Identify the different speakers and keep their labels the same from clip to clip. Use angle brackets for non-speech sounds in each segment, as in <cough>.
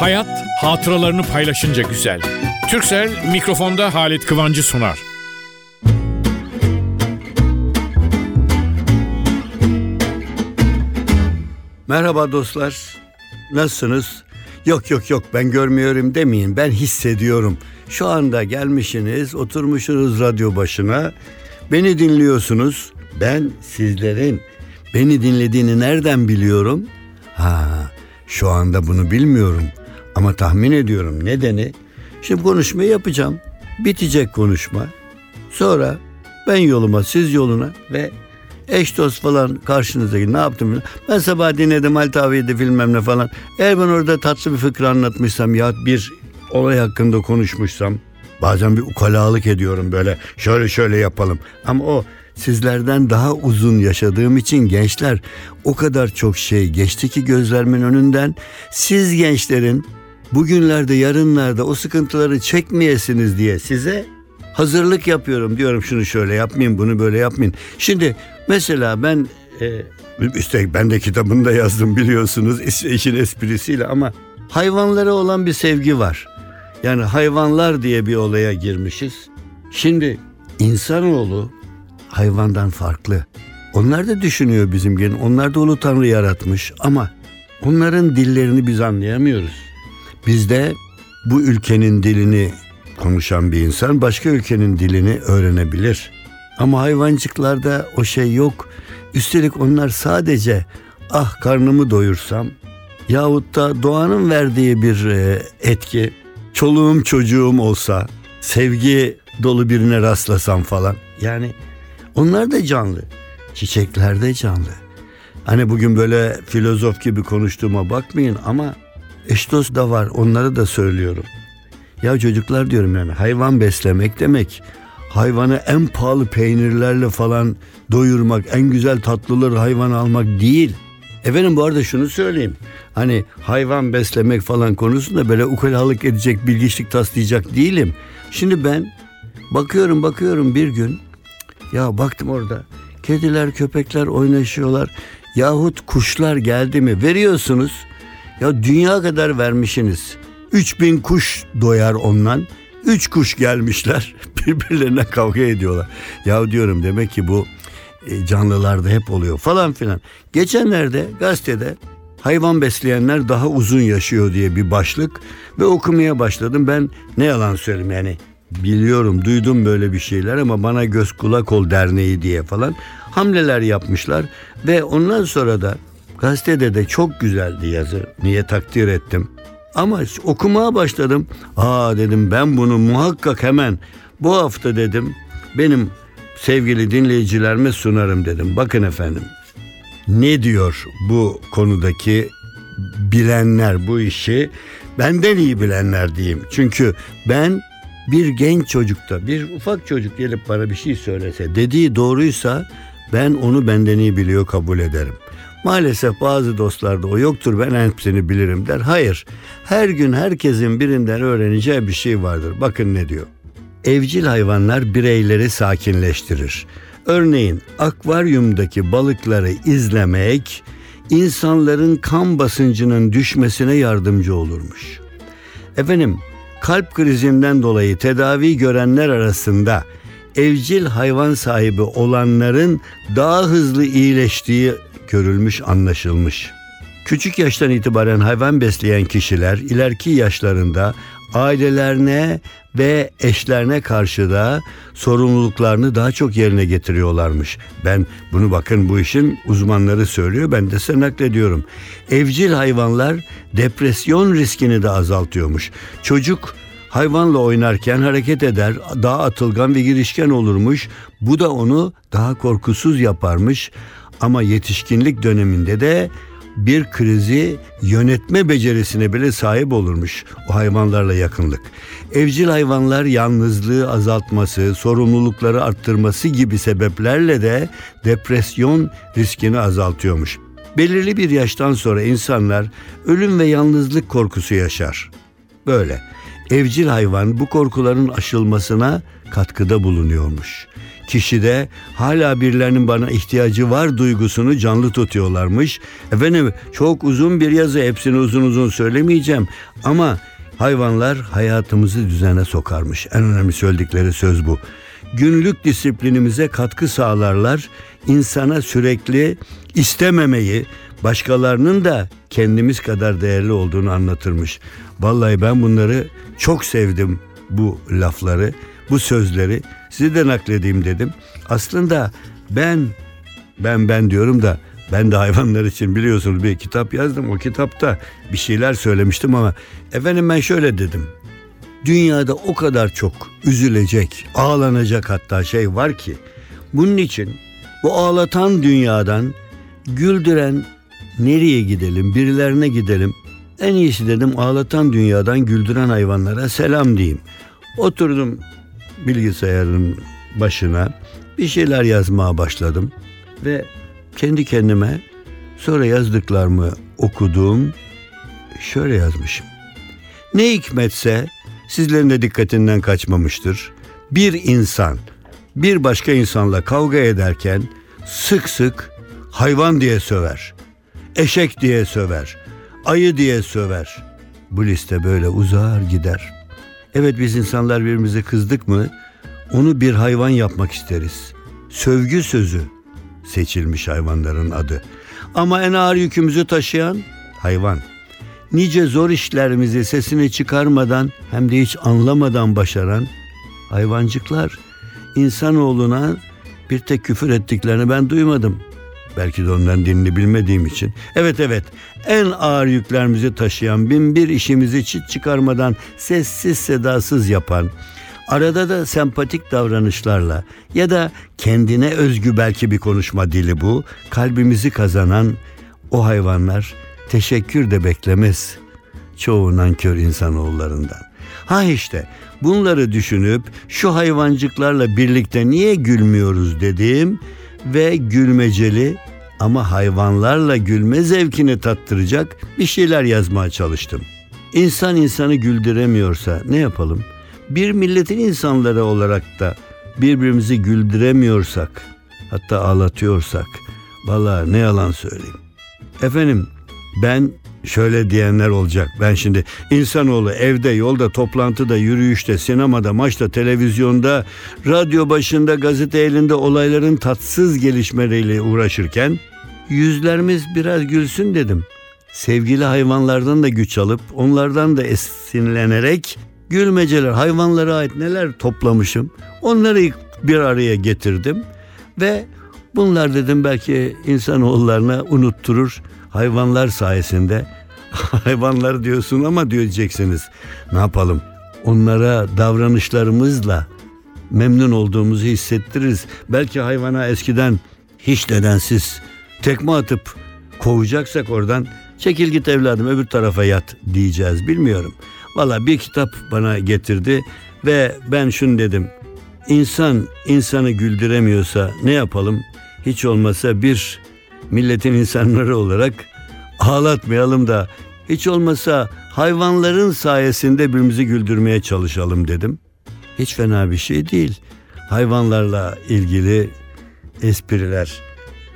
Speaker 1: Hayat hatıralarını paylaşınca güzel. Türksel mikrofonda Halit Kıvancı sunar.
Speaker 2: Merhaba dostlar. Nasılsınız? Yok yok yok ben görmüyorum demeyin. Ben hissediyorum. Şu anda gelmişsiniz, oturmuşsunuz radyo başına. Beni dinliyorsunuz. Ben sizlerin beni dinlediğini nereden biliyorum? Ha, şu anda bunu bilmiyorum. Ama tahmin ediyorum nedeni. Şimdi konuşmayı yapacağım. Bitecek konuşma. Sonra ben yoluma siz yoluna ve eş dost falan karşınızdaki ne yaptım? Ben sabah dinledim Halit abiydi bilmem ne falan. Eğer ben orada tatlı bir fıkra anlatmışsam ya bir olay hakkında konuşmuşsam bazen bir ukalalık ediyorum böyle şöyle şöyle yapalım. Ama o sizlerden daha uzun yaşadığım için gençler o kadar çok şey geçti ki gözlerimin önünden. Siz gençlerin bugünlerde yarınlarda o sıkıntıları çekmeyesiniz diye size hazırlık yapıyorum diyorum şunu şöyle yapmayın bunu böyle yapmayın. Şimdi mesela ben e, üstelik ben de kitabını da yazdım biliyorsunuz işin esprisiyle ama hayvanlara olan bir sevgi var. Yani hayvanlar diye bir olaya girmişiz. Şimdi insanoğlu hayvandan farklı. Onlar da düşünüyor bizim gibi. Onlar da Ulu Tanrı yaratmış ama onların dillerini biz anlayamıyoruz. Bizde bu ülkenin dilini konuşan bir insan başka ülkenin dilini öğrenebilir. Ama hayvancıklarda o şey yok. Üstelik onlar sadece ah karnımı doyursam yahut da doğanın verdiği bir e, etki çoluğum çocuğum olsa sevgi dolu birine rastlasam falan. Yani onlar da canlı. Çiçekler de canlı. Hani bugün böyle filozof gibi konuştuğuma bakmayın ama eş dost da var onları da söylüyorum. Ya çocuklar diyorum yani hayvan beslemek demek hayvanı en pahalı peynirlerle falan doyurmak, en güzel tatlıları hayvan almak değil. Efendim bu arada şunu söyleyeyim. Hani hayvan beslemek falan konusunda böyle ukalalık edecek, bilgiçlik taslayacak değilim. Şimdi ben bakıyorum bakıyorum bir gün ya baktım orada kediler köpekler oynaşıyorlar yahut kuşlar geldi mi veriyorsunuz ya dünya kadar vermişsiniz 3000 kuş doyar ondan. Üç kuş gelmişler <laughs> birbirlerine kavga ediyorlar. Ya diyorum demek ki bu e, canlılarda hep oluyor falan filan. Geçenlerde gazetede hayvan besleyenler daha uzun yaşıyor diye bir başlık ve okumaya başladım. Ben ne yalan söyleyeyim yani biliyorum duydum böyle bir şeyler ama bana göz kulak ol derneği diye falan hamleler yapmışlar ve ondan sonra da gazetede de çok güzeldi yazı. Niye takdir ettim. Ama okumaya başladım. Aa dedim ben bunu muhakkak hemen bu hafta dedim benim sevgili dinleyicilerime sunarım dedim. Bakın efendim ne diyor bu konudaki bilenler bu işi benden iyi bilenler diyeyim. Çünkü ben bir genç çocukta bir ufak çocuk gelip bana bir şey söylese dediği doğruysa ben onu benden iyi biliyor kabul ederim. Maalesef bazı dostlarda o yoktur ben hepsini bilirim der. Hayır her gün herkesin birinden öğreneceği bir şey vardır. Bakın ne diyor. Evcil hayvanlar bireyleri sakinleştirir. Örneğin akvaryumdaki balıkları izlemek insanların kan basıncının düşmesine yardımcı olurmuş. Efendim kalp krizinden dolayı tedavi görenler arasında evcil hayvan sahibi olanların daha hızlı iyileştiği görülmüş, anlaşılmış. Küçük yaştan itibaren hayvan besleyen kişiler ileriki yaşlarında ailelerine ve eşlerine karşı da sorumluluklarını daha çok yerine getiriyorlarmış. Ben bunu bakın bu işin uzmanları söylüyor ben de size naklediyorum. Evcil hayvanlar depresyon riskini de azaltıyormuş. Çocuk hayvanla oynarken hareket eder, daha atılgan ve girişken olurmuş. Bu da onu daha korkusuz yaparmış. Ama yetişkinlik döneminde de bir krizi yönetme becerisine bile sahip olurmuş o hayvanlarla yakınlık. Evcil hayvanlar yalnızlığı azaltması, sorumlulukları arttırması gibi sebeplerle de depresyon riskini azaltıyormuş. Belirli bir yaştan sonra insanlar ölüm ve yalnızlık korkusu yaşar. Böyle. Evcil hayvan bu korkuların aşılmasına katkıda bulunuyormuş kişide hala birilerinin bana ihtiyacı var duygusunu canlı tutuyorlarmış. Efendim çok uzun bir yazı hepsini uzun uzun söylemeyeceğim ama hayvanlar hayatımızı düzene sokarmış. En önemli söyledikleri söz bu. Günlük disiplinimize katkı sağlarlar. insana sürekli istememeyi, başkalarının da kendimiz kadar değerli olduğunu anlatırmış. Vallahi ben bunları çok sevdim bu lafları, bu sözleri. Size de nakledeyim dedim. Aslında ben ben ben diyorum da ben de hayvanlar için biliyorsunuz bir kitap yazdım. O kitapta bir şeyler söylemiştim ama efendim ben şöyle dedim. Dünyada o kadar çok üzülecek, ağlanacak hatta şey var ki bunun için bu ağlatan dünyadan güldüren nereye gidelim, birilerine gidelim. En iyisi dedim ağlatan dünyadan güldüren hayvanlara selam diyeyim. Oturdum bilgisayarın başına bir şeyler yazmaya başladım ve kendi kendime sonra yazdıklarımı okuduğum şöyle yazmışım. Ne hikmetse sizlerin de dikkatinden kaçmamıştır. Bir insan bir başka insanla kavga ederken sık sık hayvan diye söver. Eşek diye söver. Ayı diye söver. Bu liste böyle uzar gider. Evet biz insanlar birbirimize kızdık mı onu bir hayvan yapmak isteriz. Sövgü sözü seçilmiş hayvanların adı. Ama en ağır yükümüzü taşıyan hayvan. Nice zor işlerimizi sesini çıkarmadan hem de hiç anlamadan başaran hayvancıklar insanoğluna bir tek küfür ettiklerini ben duymadım. Belki de onların dinini bilmediğim için. Evet evet en ağır yüklerimizi taşıyan bin bir işimizi çit çıkarmadan sessiz sedasız yapan arada da sempatik davranışlarla ya da kendine özgü belki bir konuşma dili bu kalbimizi kazanan o hayvanlar teşekkür de beklemez çoğu nankör insanoğullarından. Ha işte bunları düşünüp şu hayvancıklarla birlikte niye gülmüyoruz dediğim ve gülmeceli ama hayvanlarla gülme zevkini tattıracak bir şeyler yazmaya çalıştım. İnsan insanı güldüremiyorsa ne yapalım? Bir milletin insanları olarak da birbirimizi güldüremiyorsak, hatta ağlatıyorsak, valla ne yalan söyleyeyim. Efendim ben şöyle diyenler olacak. Ben şimdi insanoğlu evde, yolda, toplantıda, yürüyüşte, sinemada, maçta, televizyonda, radyo başında, gazete elinde olayların tatsız gelişmeleriyle uğraşırken yüzlerimiz biraz gülsün dedim. Sevgili hayvanlardan da güç alıp onlardan da esinlenerek gülmeceler, hayvanlara ait neler toplamışım. Onları bir araya getirdim ve bunlar dedim belki insanoğullarına unutturur hayvanlar sayesinde <laughs> hayvanlar diyorsun ama diyeceksiniz. Ne yapalım? Onlara davranışlarımızla memnun olduğumuzu hissettiririz. Belki hayvana eskiden hiç nedensiz tekme atıp kovacaksak oradan çekil git evladım öbür tarafa yat diyeceğiz bilmiyorum. Valla bir kitap bana getirdi ve ben şunu dedim. İnsan insanı güldüremiyorsa ne yapalım? Hiç olmasa bir milletin insanları olarak ağlatmayalım da hiç olmasa hayvanların sayesinde birbirimizi güldürmeye çalışalım dedim. Hiç fena bir şey değil. Hayvanlarla ilgili espriler.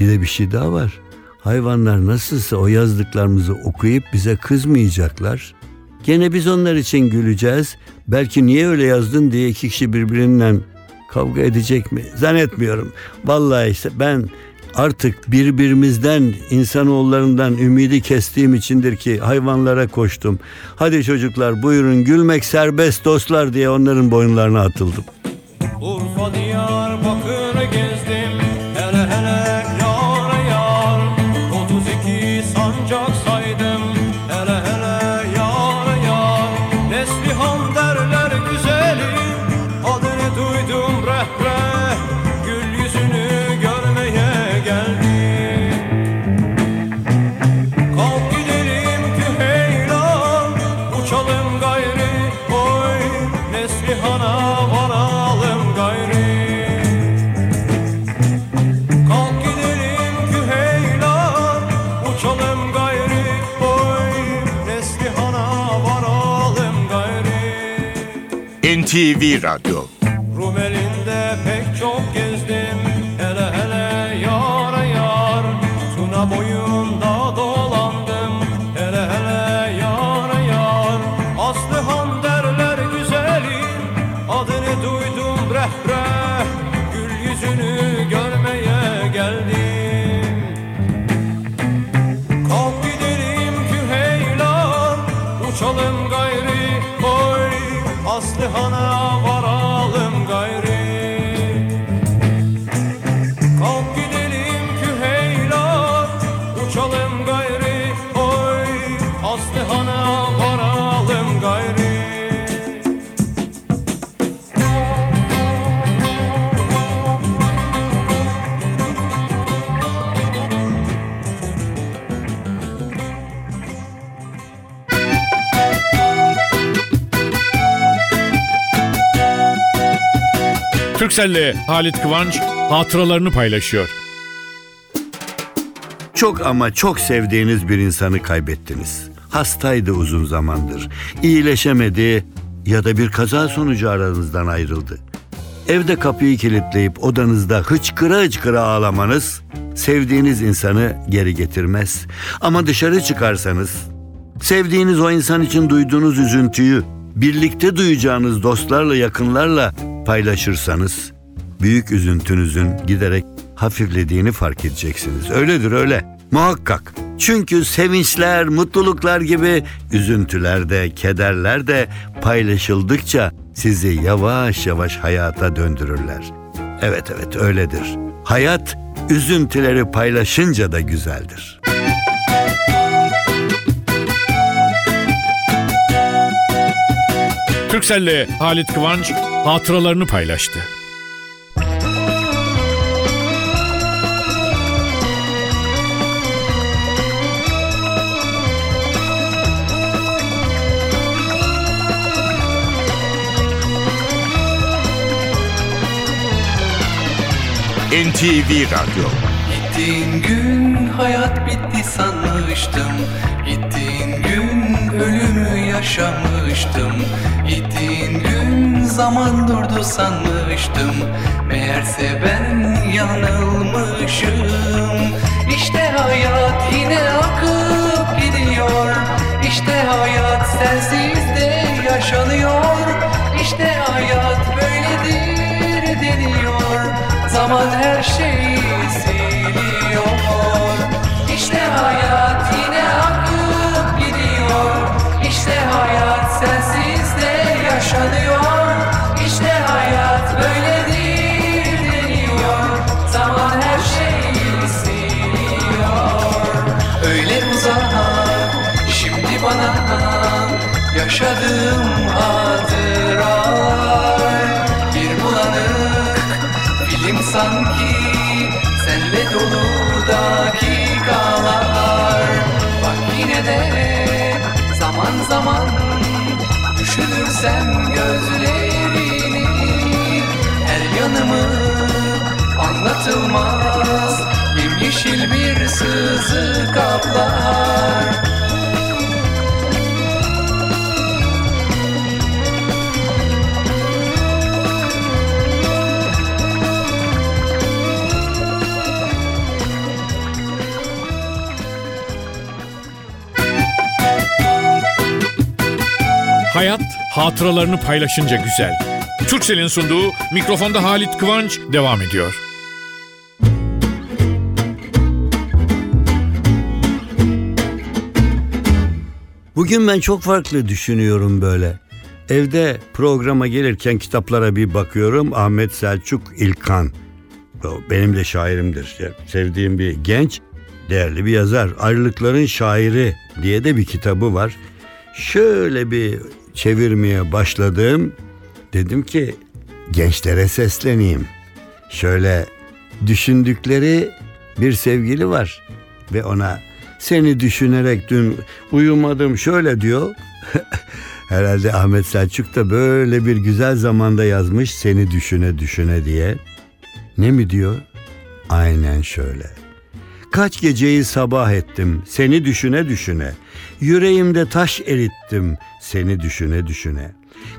Speaker 2: Bir de bir şey daha var. Hayvanlar nasılsa o yazdıklarımızı okuyup bize kızmayacaklar. Gene biz onlar için güleceğiz. Belki niye öyle yazdın diye iki kişi birbirinden kavga edecek mi? Zannetmiyorum. Vallahi işte ben artık birbirimizden insanoğullarından ümidi kestiğim içindir ki hayvanlara koştum. Hadi çocuklar buyurun gülmek serbest dostlar diye onların boyunlarına atıldım. Urfa Diyarbakır gezdim
Speaker 3: NTV Radyo Aslı hana varalım gayri
Speaker 1: Türkcell'le Halit Kıvanç hatıralarını paylaşıyor.
Speaker 2: Çok ama çok sevdiğiniz bir insanı kaybettiniz. Hastaydı uzun zamandır. İyileşemedi ya da bir kaza sonucu aranızdan ayrıldı. Evde kapıyı kilitleyip odanızda hıçkıra hıçkıra ağlamanız sevdiğiniz insanı geri getirmez. Ama dışarı çıkarsanız sevdiğiniz o insan için duyduğunuz üzüntüyü birlikte duyacağınız dostlarla yakınlarla paylaşırsanız büyük üzüntünüzün giderek hafiflediğini fark edeceksiniz. Öyledir öyle. Muhakkak. Çünkü sevinçler, mutluluklar gibi üzüntüler de, kederler de paylaşıldıkça sizi yavaş yavaş hayata döndürürler. Evet evet öyledir. Hayat üzüntüleri paylaşınca da güzeldir.
Speaker 1: Türkcell'le Halit Kıvanç hatıralarını paylaştı.
Speaker 4: NTV Radyo.
Speaker 5: Gittiğin gün hayat bitti sanmıştım. Gittiğin gün ölümü yaşamıştım. Gittiğin gün zaman durdu sanmıştım. Meğerse ben yanılmışım. İşte hayat yine akıp gidiyor. İşte hayat sensiz de yaşanıyor. İşte hayat deniyor Zaman her şeyi siliyor İşte hayat yine akıp gidiyor. İşte hayat sensiz de yaşanıyor. İşte hayat böyledir deniyor. Zaman her şeyi siliyor Öyle uzak şimdi bana Yaşadığım hatıralar sanki Senle dolu dakikalar Bak yine de zaman zaman Düşünürsem gözlerini Her yanımı anlatılmaz. Yemyeşil bir sızı kaplar
Speaker 1: hatıralarını paylaşınca güzel. Türkcell'in sunduğu mikrofonda Halit Kıvanç devam ediyor.
Speaker 2: Bugün ben çok farklı düşünüyorum böyle. Evde programa gelirken kitaplara bir bakıyorum. Ahmet Selçuk İlkan. Benim de şairimdir. Sevdiğim bir genç, değerli bir yazar. Ayrılıkların Şairi diye de bir kitabı var. Şöyle bir çevirmeye başladım. Dedim ki gençlere sesleneyim. Şöyle düşündükleri bir sevgili var ve ona seni düşünerek dün uyumadım şöyle diyor. <laughs> Herhalde Ahmet Selçuk da böyle bir güzel zamanda yazmış seni düşüne düşüne diye. Ne mi diyor? Aynen şöyle. Kaç geceyi sabah ettim seni düşüne düşüne. Yüreğimde taş erittim seni düşüne düşüne.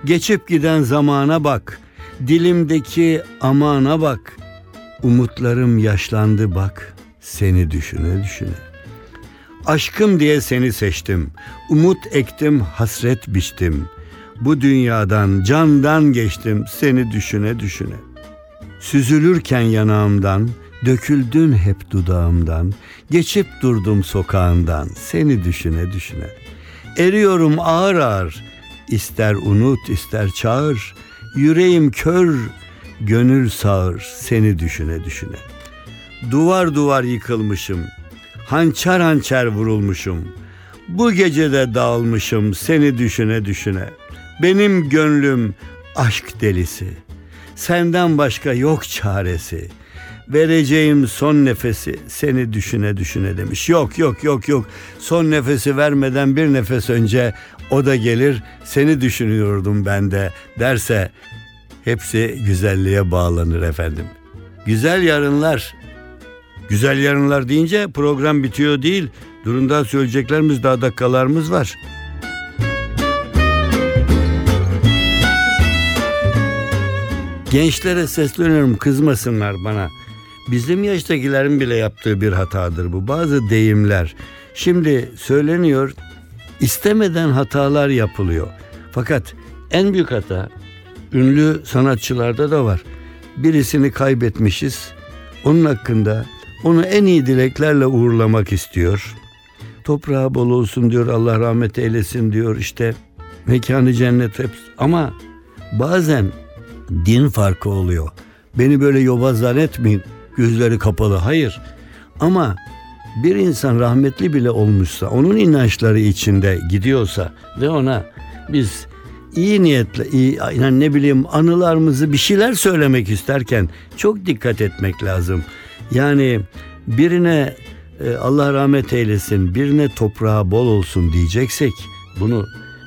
Speaker 2: Geçip giden zamana bak. Dilimdeki amana bak. Umutlarım yaşlandı bak. Seni düşüne düşüne. Aşkım diye seni seçtim. Umut ektim, hasret biçtim. Bu dünyadan, candan geçtim seni düşüne düşüne. Süzülürken yanağımdan, döküldün hep dudağımdan. Geçip durdum sokağından, seni düşüne düşüne. Eriyorum ağır ağır, ister unut ister çağır. Yüreğim kör, gönül sağır seni düşüne düşüne. Duvar duvar yıkılmışım, hançer hançer vurulmuşum. Bu gecede dağılmışım seni düşüne düşüne. Benim gönlüm aşk delisi. Senden başka yok çaresi. Vereceğim son nefesi seni düşüne düşüne demiş. Yok yok yok yok. Son nefesi vermeden bir nefes önce o da gelir seni düşünüyordum ben de derse hepsi güzelliğe bağlanır efendim. Güzel yarınlar. Güzel yarınlar deyince program bitiyor değil. Durun daha söyleyeceklerimiz daha dakikalarımız var. Gençlere sesleniyorum kızmasınlar bana. Bizim yaştakilerin bile yaptığı bir hatadır bu. Bazı deyimler. Şimdi söyleniyor istemeden hatalar yapılıyor. Fakat en büyük hata ünlü sanatçılarda da var. Birisini kaybetmişiz. Onun hakkında onu en iyi dileklerle uğurlamak istiyor. Toprağı bol olsun diyor, Allah rahmet eylesin diyor işte. Mekanı cennet hep. Ama bazen din farkı oluyor. Beni böyle yobaz zannetmeyin. Gözleri kapalı. Hayır. Ama bir insan rahmetli bile olmuşsa, onun inançları içinde gidiyorsa ve ona biz iyi niyetle, iyi, yani ne bileyim anılarımızı bir şeyler söylemek isterken çok dikkat etmek lazım. Yani birine e, Allah rahmet eylesin, birine toprağı bol olsun diyeceksek bunu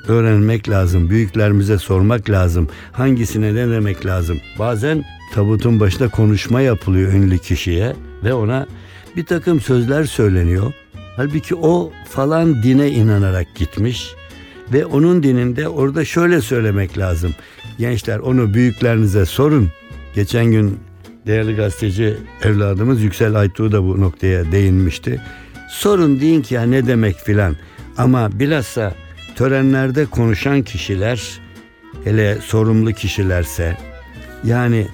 Speaker 2: öğrenmek lazım. Büyüklerimize sormak lazım. Hangisine ne demek lazım? Bazen tabutun başında konuşma yapılıyor ünlü kişiye ve ona bir takım sözler söyleniyor. Halbuki o falan dine inanarak gitmiş ve onun dininde orada şöyle söylemek lazım. Gençler onu büyüklerinize sorun. Geçen gün değerli gazeteci evladımız Yüksel Aytuğ da bu noktaya değinmişti. Sorun deyin ki ya ne demek filan. Ama bilhassa törenlerde konuşan kişiler hele sorumlu kişilerse yani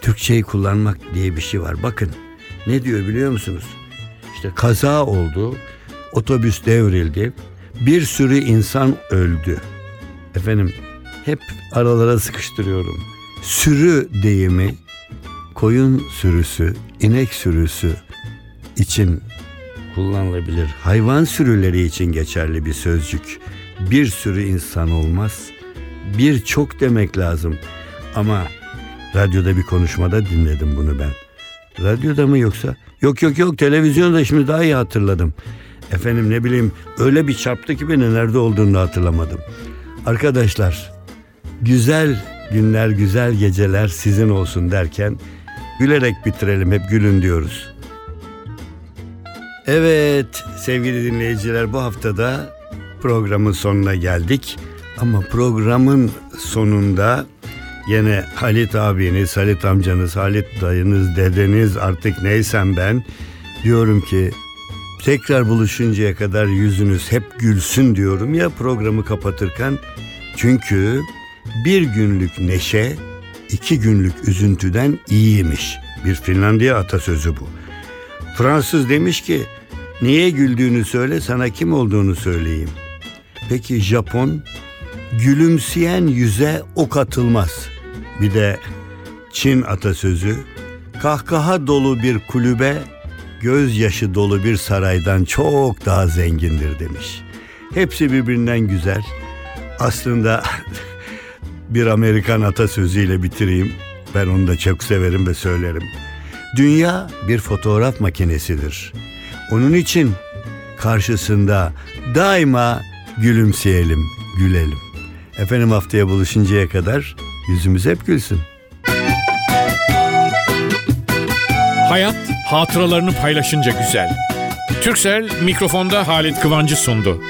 Speaker 2: Türkçeyi kullanmak diye bir şey var. Bakın ne diyor biliyor musunuz? İşte kaza oldu, otobüs devrildi, bir sürü insan öldü. Efendim hep aralara sıkıştırıyorum. Sürü deyimi koyun sürüsü, inek sürüsü için kullanılabilir. Hayvan sürüleri için geçerli bir sözcük. Bir sürü insan olmaz. Bir çok demek lazım. Ama radyoda bir konuşmada dinledim bunu ben. Radyoda mı yoksa? Yok yok yok televizyonda şimdi daha iyi hatırladım. Efendim ne bileyim öyle bir çarptı ki beni nerede olduğunu hatırlamadım. Arkadaşlar güzel günler güzel geceler sizin olsun derken gülerek bitirelim hep gülün diyoruz. Evet sevgili dinleyiciler bu haftada programın sonuna geldik. Ama programın sonunda Yine Halit abiniz, Halit amcanız, Halit dayınız, dedeniz artık neysem ben diyorum ki tekrar buluşuncaya kadar yüzünüz hep gülsün diyorum ya programı kapatırken. Çünkü bir günlük neşe iki günlük üzüntüden iyiymiş. Bir Finlandiya atasözü bu. Fransız demiş ki niye güldüğünü söyle sana kim olduğunu söyleyeyim. Peki Japon gülümseyen yüze ok atılmaz. Bir de Çin atasözü kahkaha dolu bir kulübe gözyaşı dolu bir saraydan çok daha zengindir demiş. Hepsi birbirinden güzel. Aslında <laughs> bir Amerikan atasözüyle bitireyim. Ben onu da çok severim ve söylerim. Dünya bir fotoğraf makinesidir. Onun için karşısında daima gülümseyelim, gülelim. Efendim haftaya buluşuncaya kadar yüzümüz hep gülsün.
Speaker 1: Hayat hatıralarını paylaşınca güzel. Türksel mikrofonda Halit Kıvancı sundu.